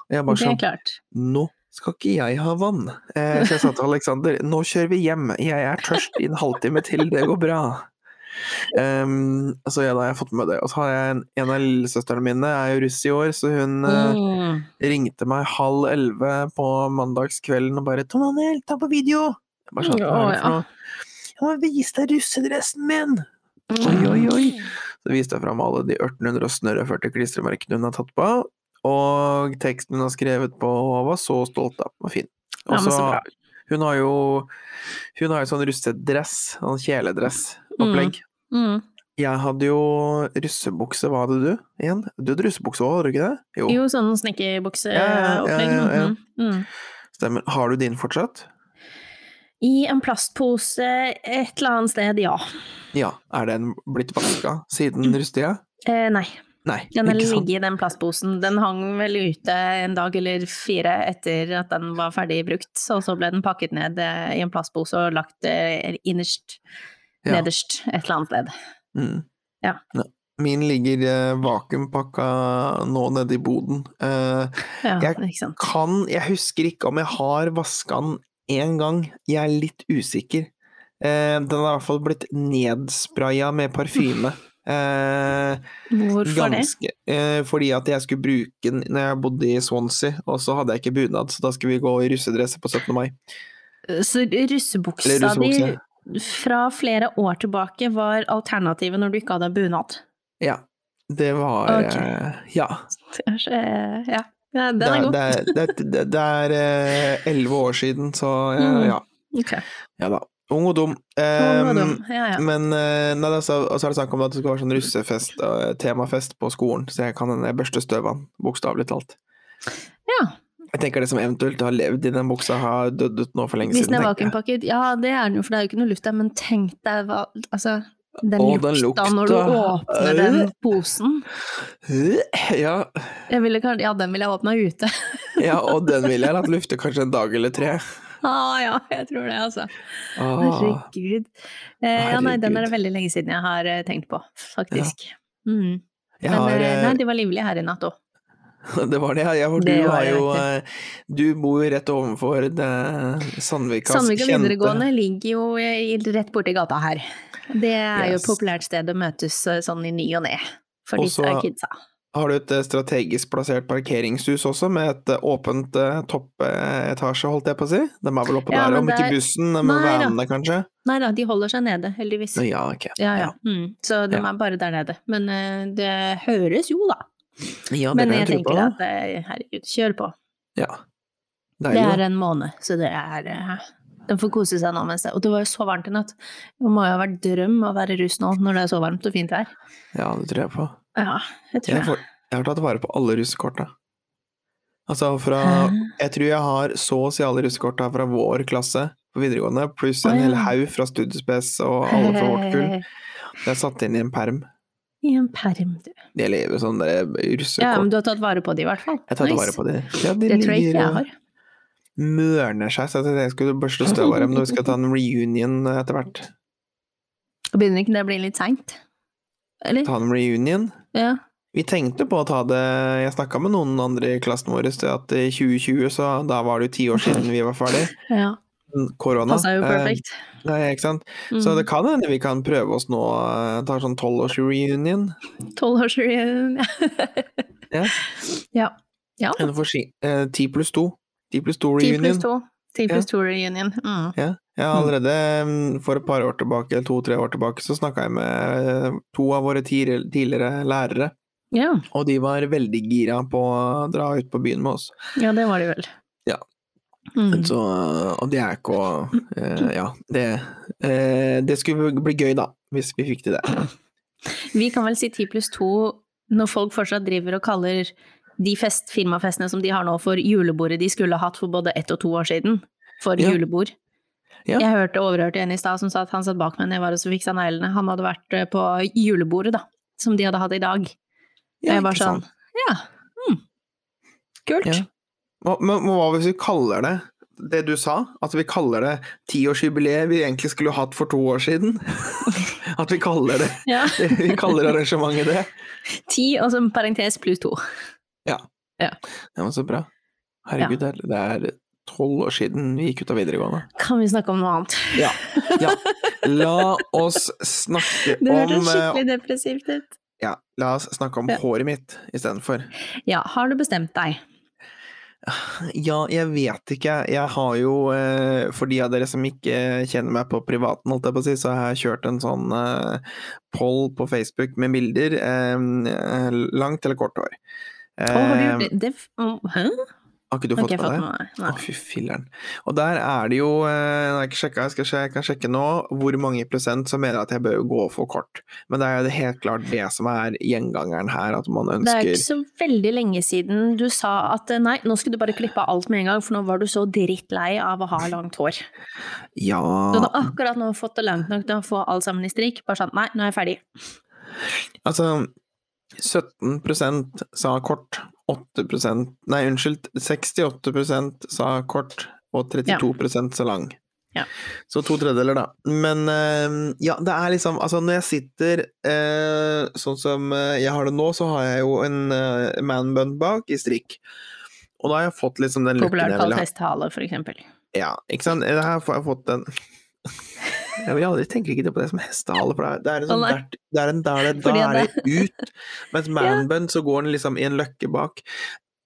Og jeg bare sånn. Nå skal ikke jeg ha vann. Eh, så jeg sa til Aleksander, nå kjører vi hjem, jeg er tørst i en halvtime til, det går bra. Um, så ja, da har jeg fått med det. Og så har jeg en, en av lillesøstrene mine er jo russ i år, så hun eh, Mm. ringte meg halv elleve på mandagskvelden og bare 'Tom Daniel, ta på video!' Jeg bare sånn, hva er det for noe? 'Jeg må vise deg russedressen min!' Oi, oi, oi. Så viste jeg fram alle de 1840 klistremerkene hun har tatt på, og teksten hun har skrevet på, og var så stolt av. Den var fin. Og så. Hun har jo hun har jo sånn russedress, sånn kjeledressopplegg. Mm. Jeg hadde jo russebukse, hva hadde du igjen? Du hadde russebukse òg, hadde du ikke det? Jo, Jo, sånn Ja, ja, snekkerbukseopplegg. ja, ja. Mhm. Mm. stemmer. Har du din fortsatt? I en plastpose et eller annet sted, ja. Ja. Er den blitt vaska siden rustida? Eh, nei. Nei, Den har ligget i den plastposen. Den hang vel ute en dag eller fire etter at den var ferdig brukt, og så ble den pakket ned eh, i en plastpose og lagt eh, innerst, Ja. nederst, et eller annet sted. Mm. Ja. Min ligger eh, vakuumpakka nå nede i boden. Eh, Ja, Jeg- kan Jeg husker ikke om jeg har vaska den én gang. Jeg er litt usikker. Eh, den har i hvert fall blitt nedspraya med parfyme. Eh, Hvorfor det? eh, fordi at jeg skulle bruke den når jeg bodde i Swansea, og så hadde jeg ikke bunad, så da skulle vi gå i russedresser på 17. mai. Så russebuksa di fra flere år tilbake var alternativet når du ikke hadde bunad? Ja. Det var okay. eh, Ja. Ja, ja den Det, er god. det, er- eh, elleve år siden, så eh, Mm. ja. Ok. Ja da. Ung og dum. Um, var Um, dum. Ja, ja. Men eh, nei, og så er det snakk om at det skal være sånn russefest og eh, temafest på skolen, så jeg kan børste støv av den, bokstavelig talt. ja. Jeg tenker det som eventuelt har levd i den buksa, har dødd ut nå for lenge Hvis den siden. er vakuumpakket, ja det er den jo, for det er jo ikke noe luft der, men tenk deg hva Altså, den Å, den lukta når du åpner den posen. Ja, ville, ja, den ville jeg åpna ute. ja, og den vil jeg latt lufte kanskje en dag eller tre. ah, ja, jeg tror det, altså. Ah, Herregud. Eh, ja, nei, den er det veldig lenge siden jeg har eh, tenkt på, faktisk. Mm. jeg Men har, eh, eh, nei, de var livlige her i natt òg. Det var det, ja. For du jo eh, Du bor rett overfor det Sandvikas Sandvika videregående ligger jo rett borti gata her. Det er jo et populært sted å møtes eh, sånn i ny og ne for Og disse kidsa. Har du et eh, strategisk plassert parkeringshus også, med et eh, åpent eh, toppetasje, holdt jeg på å si? De er vel oppe Ja, der, om ikke der- bussen, men vanene kanskje? Nei da, de holder seg nede, heldigvis. Ja, ok. Ja, ja. Mm. Så de er bare der nede. Men eh, det høres jo, da. Ja, Men jeg jeg tenker på. at eh, herregud, kjør på. Ja. Det er en måned, så det er den De får kose seg nå mens det Og det var jo så varmt i natt. Det må jo ha vært drøm å være russ nå når det er så varmt og fint vær. Ja, det tror jeg på. Ja, jeg tror Jeg, får, jeg har tatt vare på alle russekorta. Altså fra Jeg tror jeg har så å si alle russekorta fra vår klasse på videregående, pluss en hel haug fra Studiespes og alle fra vårt kull. Er satt inn i en perm. I en perm, du. De lever sånn der Ja, men du har tatt vare på de i hvert fall. Jeg tatt Nice. vare på de. Ja, de Det tror jeg ikke jeg har. mørner seg, så jeg jeg skulle børste støv av dem når vi skal ta en reunion etter hvert. Begynner ikke det å bli litt seint? Eller? Ta en reunion? Ja. Vi tenkte på å ta det Jeg snakka med noen andre i klassen vår at i 2020, så da var det jo ti år siden vi var ferdig. ja. Korona. Passa jo Eh, perfekt. Nei, ikke sant. Mm. Så det kan hende vi kan prøve oss nå, eh, ta sånn tolvårsreunion. Tolvårsreunion. Ja. ja. Ja. Eller for si eh, ti pluss to. Ti pluss to Ti reunion. pluss to. Ti pluss to reunion. Mm. Ja. Ja, allerede mm, for et par år tilbake, eller to-tre år tilbake, så snakka jeg med eh, to av våre tidligere lærere, Ja. og de var veldig gira på å dra ut på byen med oss. ja, det var de vel. Ja. Mm. Så, og det er ikke å uh, Ja, det uh, Det skulle bli gøy, da, hvis vi fikk til det. Vi kan vel si ti pluss to når folk fortsatt driver og kaller de fest, firmafestene som de har nå for julebordet de skulle hatt for både ett og to år siden, for Ja. julebord. Ja. Jeg hørte overhørte en i stad som sa at han satt bak meg da jeg var og så fiksa neglene. Han hadde vært eh, på julebordet, da. som de hadde hatt i dag. Og jeg var sånn, ja, Hmm. kult. Ja. Men hva hvis vi kaller det det du sa? At vi kaller det tiårsjubileet vi egentlig skulle hatt for to år siden? At vi kaller det Ja. Vi kaller arrangementet det? Ti, og så parentes pluss to. Ja, men så bra. Herregud, det er- det er tolv år siden vi gikk ut av videregående. Kan vi snakke om noe annet? Ja. ja. La oss snakke Det om hørtes eh, skikkelig depressivt ut. Ja, la oss snakke om Ja. håret mitt istedenfor. Ja, har du bestemt deg? Ja, jeg vet ikke. Jeg har jo, eh, for de av dere som ikke kjenner meg på privaten, holdt jeg på å si, så har jeg kjørt en sånn eh, poll på Facebook med bilder. eh, langt eller kort hår. Oh, har du Eh, gjort det? det? Hæ? Har ikke du fått okay, med meg. Å, fy filleren. Og der er det jo, Jeg har ikke sjekka, jeg, jeg kan sjekke nå, hvor mange prosent som mener at jeg bør gå for kort. Men det er jo helt klart det som er gjengangeren her, at man ønsker Det er ikke så veldig lenge siden du sa at eh, nei, nå skulle du bare klippe av alt med en gang, for nå var du så drittlei av å ha langt hår. Ja, Du hadde akkurat nå fått det langt nok til å få alt sammen i strikk. Bare sånn, nei, nå er jeg ferdig. altså 17% sa kort, 8 Nei, unnskyld, 68% sa kort, og 32 sa lang. Ja. Så to tredjedeler, da. Men eh, ja, det er liksom Altså, når jeg sitter eh, sånn som eh, jeg har det nå, så har jeg jo en uh, manbun bak i strikk. Og da har jeg fått liksom den looken jeg vil ha. for eksempel. Ja, ikke sant. Her får jeg fått den Jeg vil aldri tenke ikke på det som hestehale, for det er, en sånn der, det er en der det Fordi der det ut. Mens manbun, så går den liksom i en løkke bak.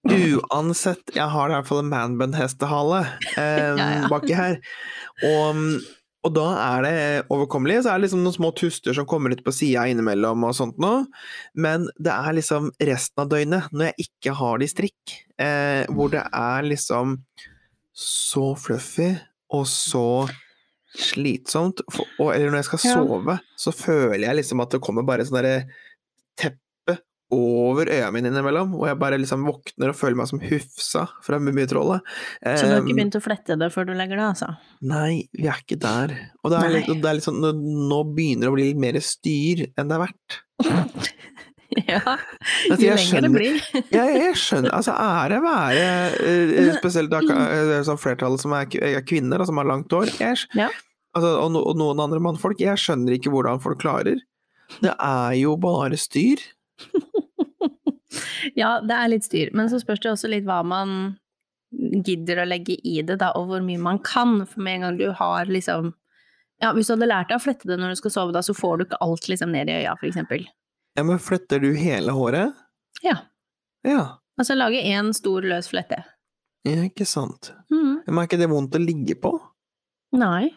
Uansett, jeg har i hvert fall en manbun-hestehale eh, baki her. Og, og da er det overkommelig. Så er det liksom noen små tuster som kommer ut på sida innimellom og sånt noe. Men det er liksom resten av døgnet, når jeg ikke har det i strikk, eh, hvor det er liksom så fluffy og så slitsomt. Og, eller når jeg skal Ja. sove, så føler jeg liksom at det kommer bare sånn derre teppe over øya mine innimellom, og jeg bare liksom våkner og føler meg som Hufsa fra Mummitrollet. Så du har ikke Um, begynt å flette det før du legger det, altså? Nei, vi er ikke der. Og det er, litt, det er litt sånn, nå begynner det å bli litt mer styr enn det er verdt. Ja, Altså, jo lenger lenger det blir. Jeg, jeg skjønner, altså ære være, eh, spesielt da, eh, sånn flertallet som er, er kvinner, og som har langt hår, Ja. altså, og, no, og noen andre mannfolk, jeg skjønner ikke hvordan folk klarer. Det er jo bare styr. Ja, det er litt styr, men så spørs det også litt hva man gidder å legge i det, da, og hvor mye man kan. For med en gang du har liksom Ja, hvis du hadde lært deg å flette det når du skal sove, da, så får du ikke alt liksom ned i øya, for eksempel. Ja, men fletter du hele håret? Ja. Ja, Altså lage én stor, løs flette. ja ikke sant. Mm. Men er ikke det vondt å ligge på? Nei.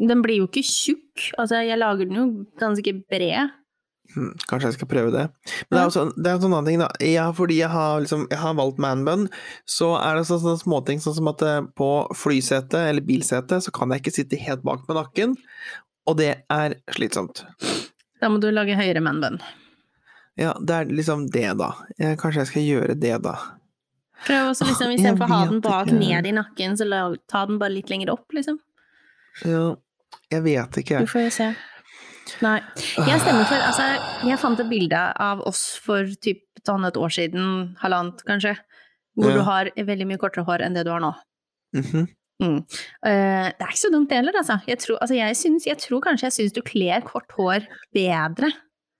Den blir jo ikke tjukk. Altså, jeg lager den jo ganske bred. Hm, kanskje jeg skal prøve det. Men det er også, sånn, det er en sånn annen ting, da. Ja, fordi jeg har, liksom, jeg har valgt manbun, så er det sånne, sånne småting sånn som at eh, på flysetet eller bilsetet så kan jeg ikke sitte helt bak med nakken, og det er slitsomt. Da må du lage høyere man-bun. Ja, det er liksom det, da. Jeg, kanskje jeg skal gjøre det, da. Prøv også liksom, istedenfor å ha den bak ikke. ned i nakken, så la, ta den bare litt lenger opp, liksom. Ja, jeg vet ikke. Du får jo se. Nei. Jeg stemmer for Altså, jeg fant et bilde av oss for typ et år siden, halvannet kanskje, hvor Ja. du har veldig mye kortere hår enn det du har nå. Mhm. Mm. Eh, det er ikke så dumt det heller, altså. Jeg tror, altså jeg, synes, jeg tror kanskje jeg syns du kler kort hår bedre.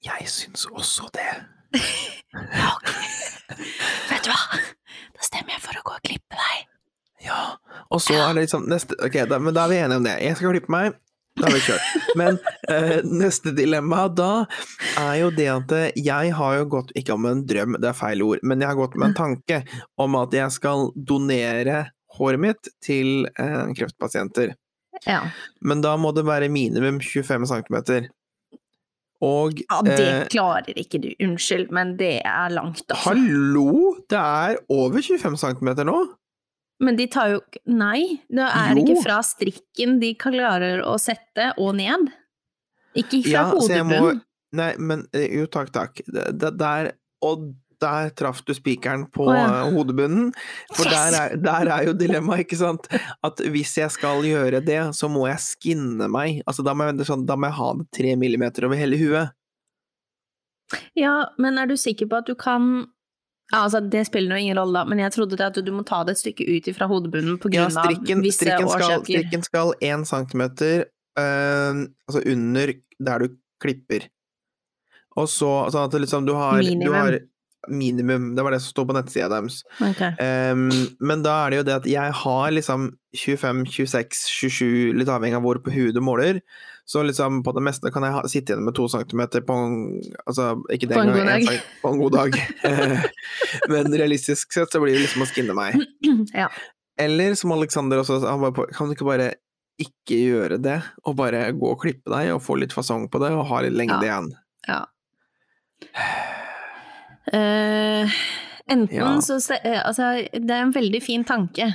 Jeg syns også det. Ja, ok. Vet du hva? Da stemmer jeg for å gå og klippe deg. Ja. Og så er det liksom neste Ok, da, men da er vi enige om det. Jeg skal klippe meg. Da har vi kjørt. Men eh, neste dilemma da er jo det at jeg har jo gått Ikke om en drøm, det er feil ord, men jeg har gått med en tanke om at jeg skal donere håret mitt til eh, kreftpasienter. Ja. Men da må det være minimum 25 cm. Og ja, det eh, klarer ikke du. Unnskyld, men det er langt, altså. Hallo! Det er over 25 cm nå! Men de tar jo Nei, det er Jo. ikke fra strikken de klarer å sette og ned. Ikke fra Ja, så jeg må- hodebunnen. Nei, men eh, jo, takk, takk. Det, det, der, og der traff du spikeren på oh, ja. eh, hodebunnen. For Yes! der, er, der er jo dilemmaet, ikke sant? At hvis jeg skal gjøre det, så må jeg skinne meg. Altså, da må jeg, sånn, da må jeg ha det tre millimeter over hele huet. Ja, men er du sikker på at du kan ja, altså Det spiller nå ingen rolle, da, men jeg trodde at du må ta det et stykke ut fra hodebunnen på Ja, strikken, visse strikken, skal, strikken skal én centimeter øh, altså under der du klipper. Og så sånn at liksom du har, Minimum. Du har minimum. Det var det som sto på nettsida deres. Okay. Um, men da er det jo det at jeg har liksom 25, 26, 27, litt avhengig av hvor på huet du måler. Så liksom på det meste kan jeg ha, sitte igjen med to centimeter på en Altså ikke På en gang, en på en god dag. Men realistisk sett så blir det liksom å skinne meg. Ja. Eller som Alexander også sa, han bare på- kan du ikke bare ikke gjøre det, og bare gå og klippe deg og få litt fasong på det, og ha litt lengde Ja. igjen? Ja. Eh, enten Ja. så eh, Altså, det er en veldig fin tanke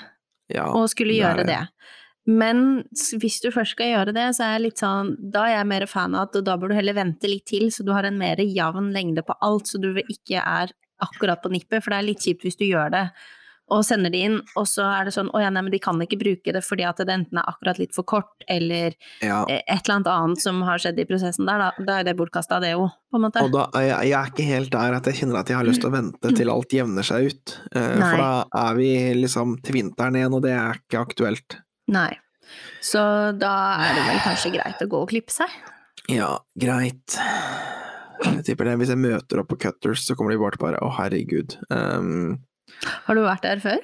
Ja, å skulle gjøre det. Men hvis du først skal gjøre det, så er jeg litt sånn Da er jeg mer fan av at da bør du heller vente litt til, så du har en mer jevn lengde på alt, så du ikke er akkurat på nippet, for det er litt kjipt hvis du gjør det og sender det inn, og så er det sånn å ja, nei, men de kan ikke bruke det fordi at det enten er akkurat litt for kort, eller ja. eh, et eller annet annet som har skjedd i prosessen der, da, da er det bortkasta, det òg, på en måte. Og da jeg, jeg er ikke helt der at jeg kjenner at jeg har lyst til å vente til alt jevner seg ut. Eh, for da er vi liksom til vinteren igjen, og det er ikke aktuelt. Nei. Så da er det vel kanskje greit å gå og klippe seg. Ja, greit. Jeg tipper det. Hvis jeg møter opp på Cutters, så kommer de bare til bare å herregud. Um, Har du vært der før?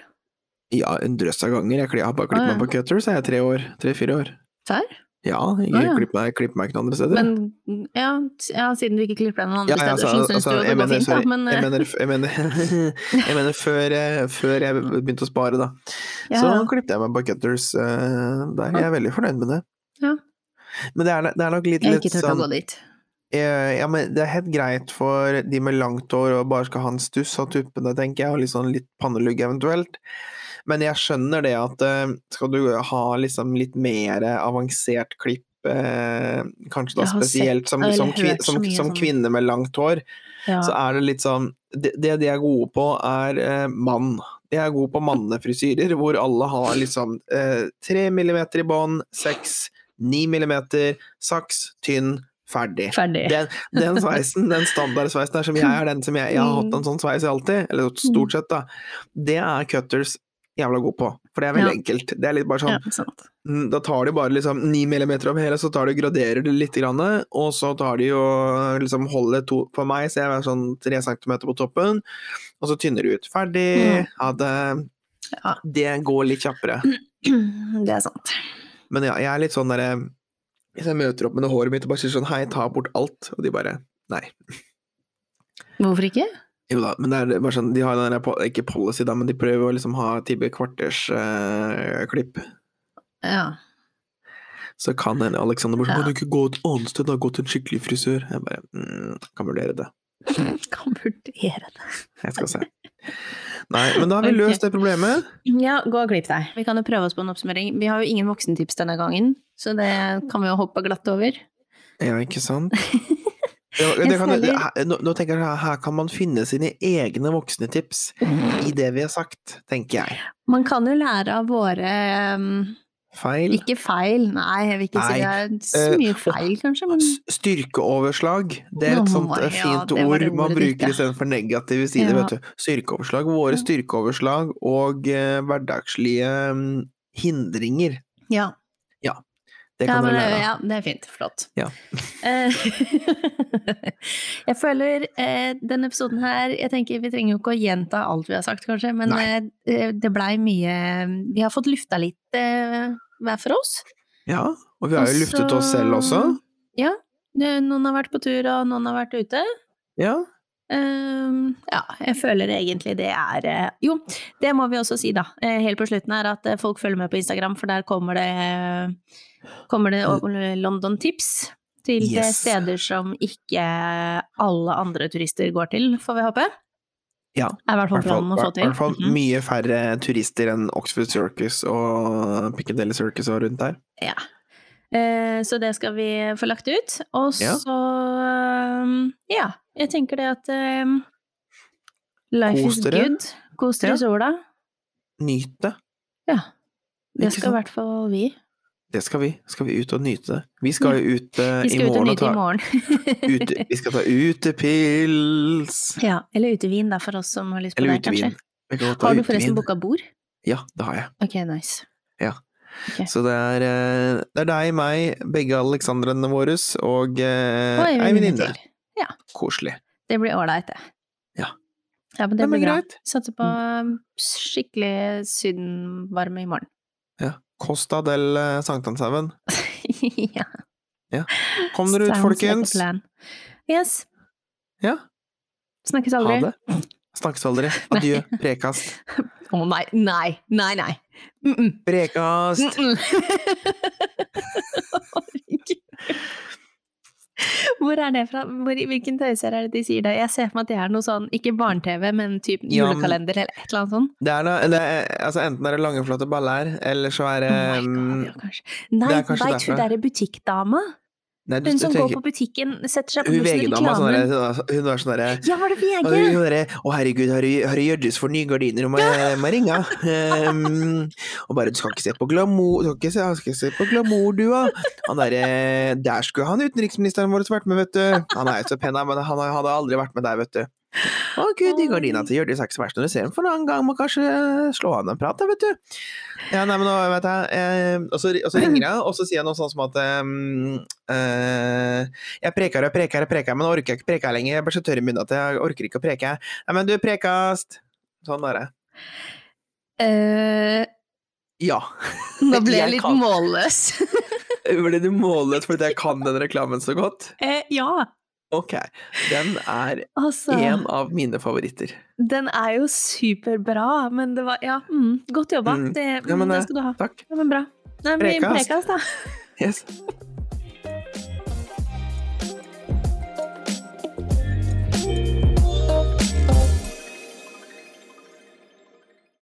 ja, en drøss av ganger. Jeg, har bare klippet klippet ja. meg på Cutters, jeg er tre år. Tre-fire år. Før? Ja, jeg ah, ja. klipper meg, klipp meg ikke noen andre steder. Men ja, ja, siden du ikke klipper deg noen andre ja, steder, altså, så syns altså, du det jeg går fint, da. Men jeg eh, mener, jeg mener, jeg mener før, jeg, før jeg begynte å spare, da. Så klippet jeg meg på Cutters uh, der. Jeg er veldig fornøyd med det. Ja. Men det er, det er nok litt, jeg har ikke turt å sånn gå dit. Eh, Ja, men det er helt greit for de med langt hår og bare skal ha en stuss av tuppene, tenker jeg, og litt sånn litt pannelugg eventuelt. Men jeg skjønner det at eh, skal du ha liksom litt mer avansert klipp, eh, kanskje da spesielt som, som, kvin, som, som sånn. kvinne med langt hår, Ja. så er det litt sånn Det, det de er gode på, er eh, mann. De er gode på mannefrisyrer, hvor alle har liksom eh, tre millimeter i bånn, seks, ni millimeter, saks, tynn, ferdig. Ferdig. Den, den sveisen, den standardsveisen der som jeg er den som jeg, jeg har hatt en sånn sveis alltid, eller stort sett, da, det er cutters jævla god på. For det er veldig Ja. enkelt. Det er litt bare sånn Ja. Mm, Da tar de bare liksom ni millimeter opp hele, så tar de graderer det litt, grann, og så tar de og liksom holder to på meg så jeg er sånn tre centimeter på toppen, og så tynner de ut. Ferdig. Mm. Ja, det, Ja. det går litt kjappere. Det er sant. Men ja, jeg er litt sånn derre Hvis jeg møter opp med det håret mitt og bare sier sånn hei, ta bort alt, og de bare nei. Hvorfor ikke? Jo da, men det er bare sånn, de har den der, ikke policy da, men de prøver å liksom ha Tibbe kvarters eh, klipp. Ja. Så kan hende Alexander bare sånn, Ja. kan du ikke gå et annet sted, da, gå til en skikkelig frisør? Jeg bare, mm, kan vurdere det. Kan vurdere det. Jeg skal se. Nei, men da har vi Ok. løst det problemet. Ja, gå og klipp deg. Vi kan jo prøve oss på en oppsummering. Vi har jo ingen voksentips denne gangen, så det kan vi jo hoppe glatt over. Ja, ikke sant? Ja, det kan, her, nå, tenker jeg her, kan man finne sine egne voksne tips i det vi har sagt, tenker jeg. Man kan jo lære av våre um, Feil. Ikke feil, nei, jeg vil ikke si det er så eh, mye feil, kanskje, men Styrkeoverslag, det er et sånt ja, fint ord man bruker istedenfor negative sider, Ja. vet du. Styrkeoverslag. Våre styrkeoverslag og uh, hverdagslige um, hindringer. ja. Det Ja, men, lære ja, det er fint. Flott. Ja. Eh, jeg føler eh, denne episoden her Jeg tenker Vi trenger jo ikke å gjenta alt vi har sagt, kanskje, men eh, det blei mye Vi har fått lufta litt eh, hver for oss. Ja, og vi har jo luftet oss selv også. Ja. Noen har vært på tur, og noen har vært ute. Ja. Ehm, ja, jeg føler egentlig det er eh, Jo, det må vi også si, da, eh, helt på slutten her, at eh, folk følger med på Instagram, for der kommer det, kommer det o- London-tips til Yes. steder som ikke alle andre turister går til, får vi håpe. Ja, i hvert fall Mhm. mye færre turister enn Oxford Circus og Piccadilly Circus og rundt der. Ja. Eh, så det skal vi få lagt ut. Og Ja. så um, Ja, jeg tenker det at um, Life Kos is good. Kos dere i sola. Nyt det. Ja. Det skal i hvert fall vi. Det skal vi. Skal vi ut og nyte det? Vi skal jo ut Vi i ut morgen og ta ute, Vi skal ta utepils! ja, eller utevin, da, for oss som har lyst på Eller det, utevin. kanskje. kan Har du forresten booka bord? Ja, det har jeg. Ok, nice. Ja. Okay. Så det er, eh, det er deg, meg, begge Alexandrene våre og uh, ei venninne venninne. Til. Koselig. Det blir ålreit, det. Ja. Ja, men det Nei, blir bra. greit. Mm. Satser på um, skikkelig sydenvarme i morgen. Ja. Costa del eh, Sankthanshaugen. ja. Kom dere ut, folkens! Yes. Ja, Snakkes ha aldri. det. Snakkes aldri. Adjø. Prekast. Å nei, nei, nei, nei. Mm -mm. Prekast! Mm -mm. Herregud. Hvor er det fra? Hvor, hvilken tøyser er det de sier det? Jeg ser for meg at det er noe sånn, ikke barne-TV, men typ julekalender eller et eller annet sånt. Det er da, det er, altså enten er det lange, flotte baller, eller så er det Oh my mm, God, ja, kanskje. Nei, det er kanskje veit hun derre butikkdama? Nei, du, Hun som som går på butikken, setter seg på bussen sånn reklamen. derre- hun var sånn derre Ja, var det VG? hun derre, Å, herregud, har du- Hjørdis for nye gardiner, må jeg, må ringe? Um, og bare, du skal ikke se på glamour, du skal ikke se, skal ikke se på glamour, du, da. Han derre Der skulle han utenriksministeren vår vært med, vet du. Han er jo så pen, men han hadde aldri vært med der, vet du. Å gud, de gardina til Hjørdis er ikke så verst når du ser dem, for en annen gang må kanskje slå an en prat, vet du. Ja, nei, men nå vet jeg eh, og, så, ringer jeg, og så sier jeg noe sånn som at eh, Jeg preker og preker og preker, men orker ikke preke lenger. Jeg blir så tørr i munnen at jeg orker ikke å preke. Nei, men du, prekast! Sånn er det. Eh, Ja. nå ble jeg Jeg litt kan- målløs. Ble du målløs fordi jeg kan den reklamen så godt? Uh, ja, Ok. Den er altså. en av mine favoritter. Den er jo superbra, men det var Ja, mm, godt jobba. Mm. Det, Ja, men, det eh, skal du ha. Takk. Ja, men bra. Nei, men Prekas. prekas, da. Yes.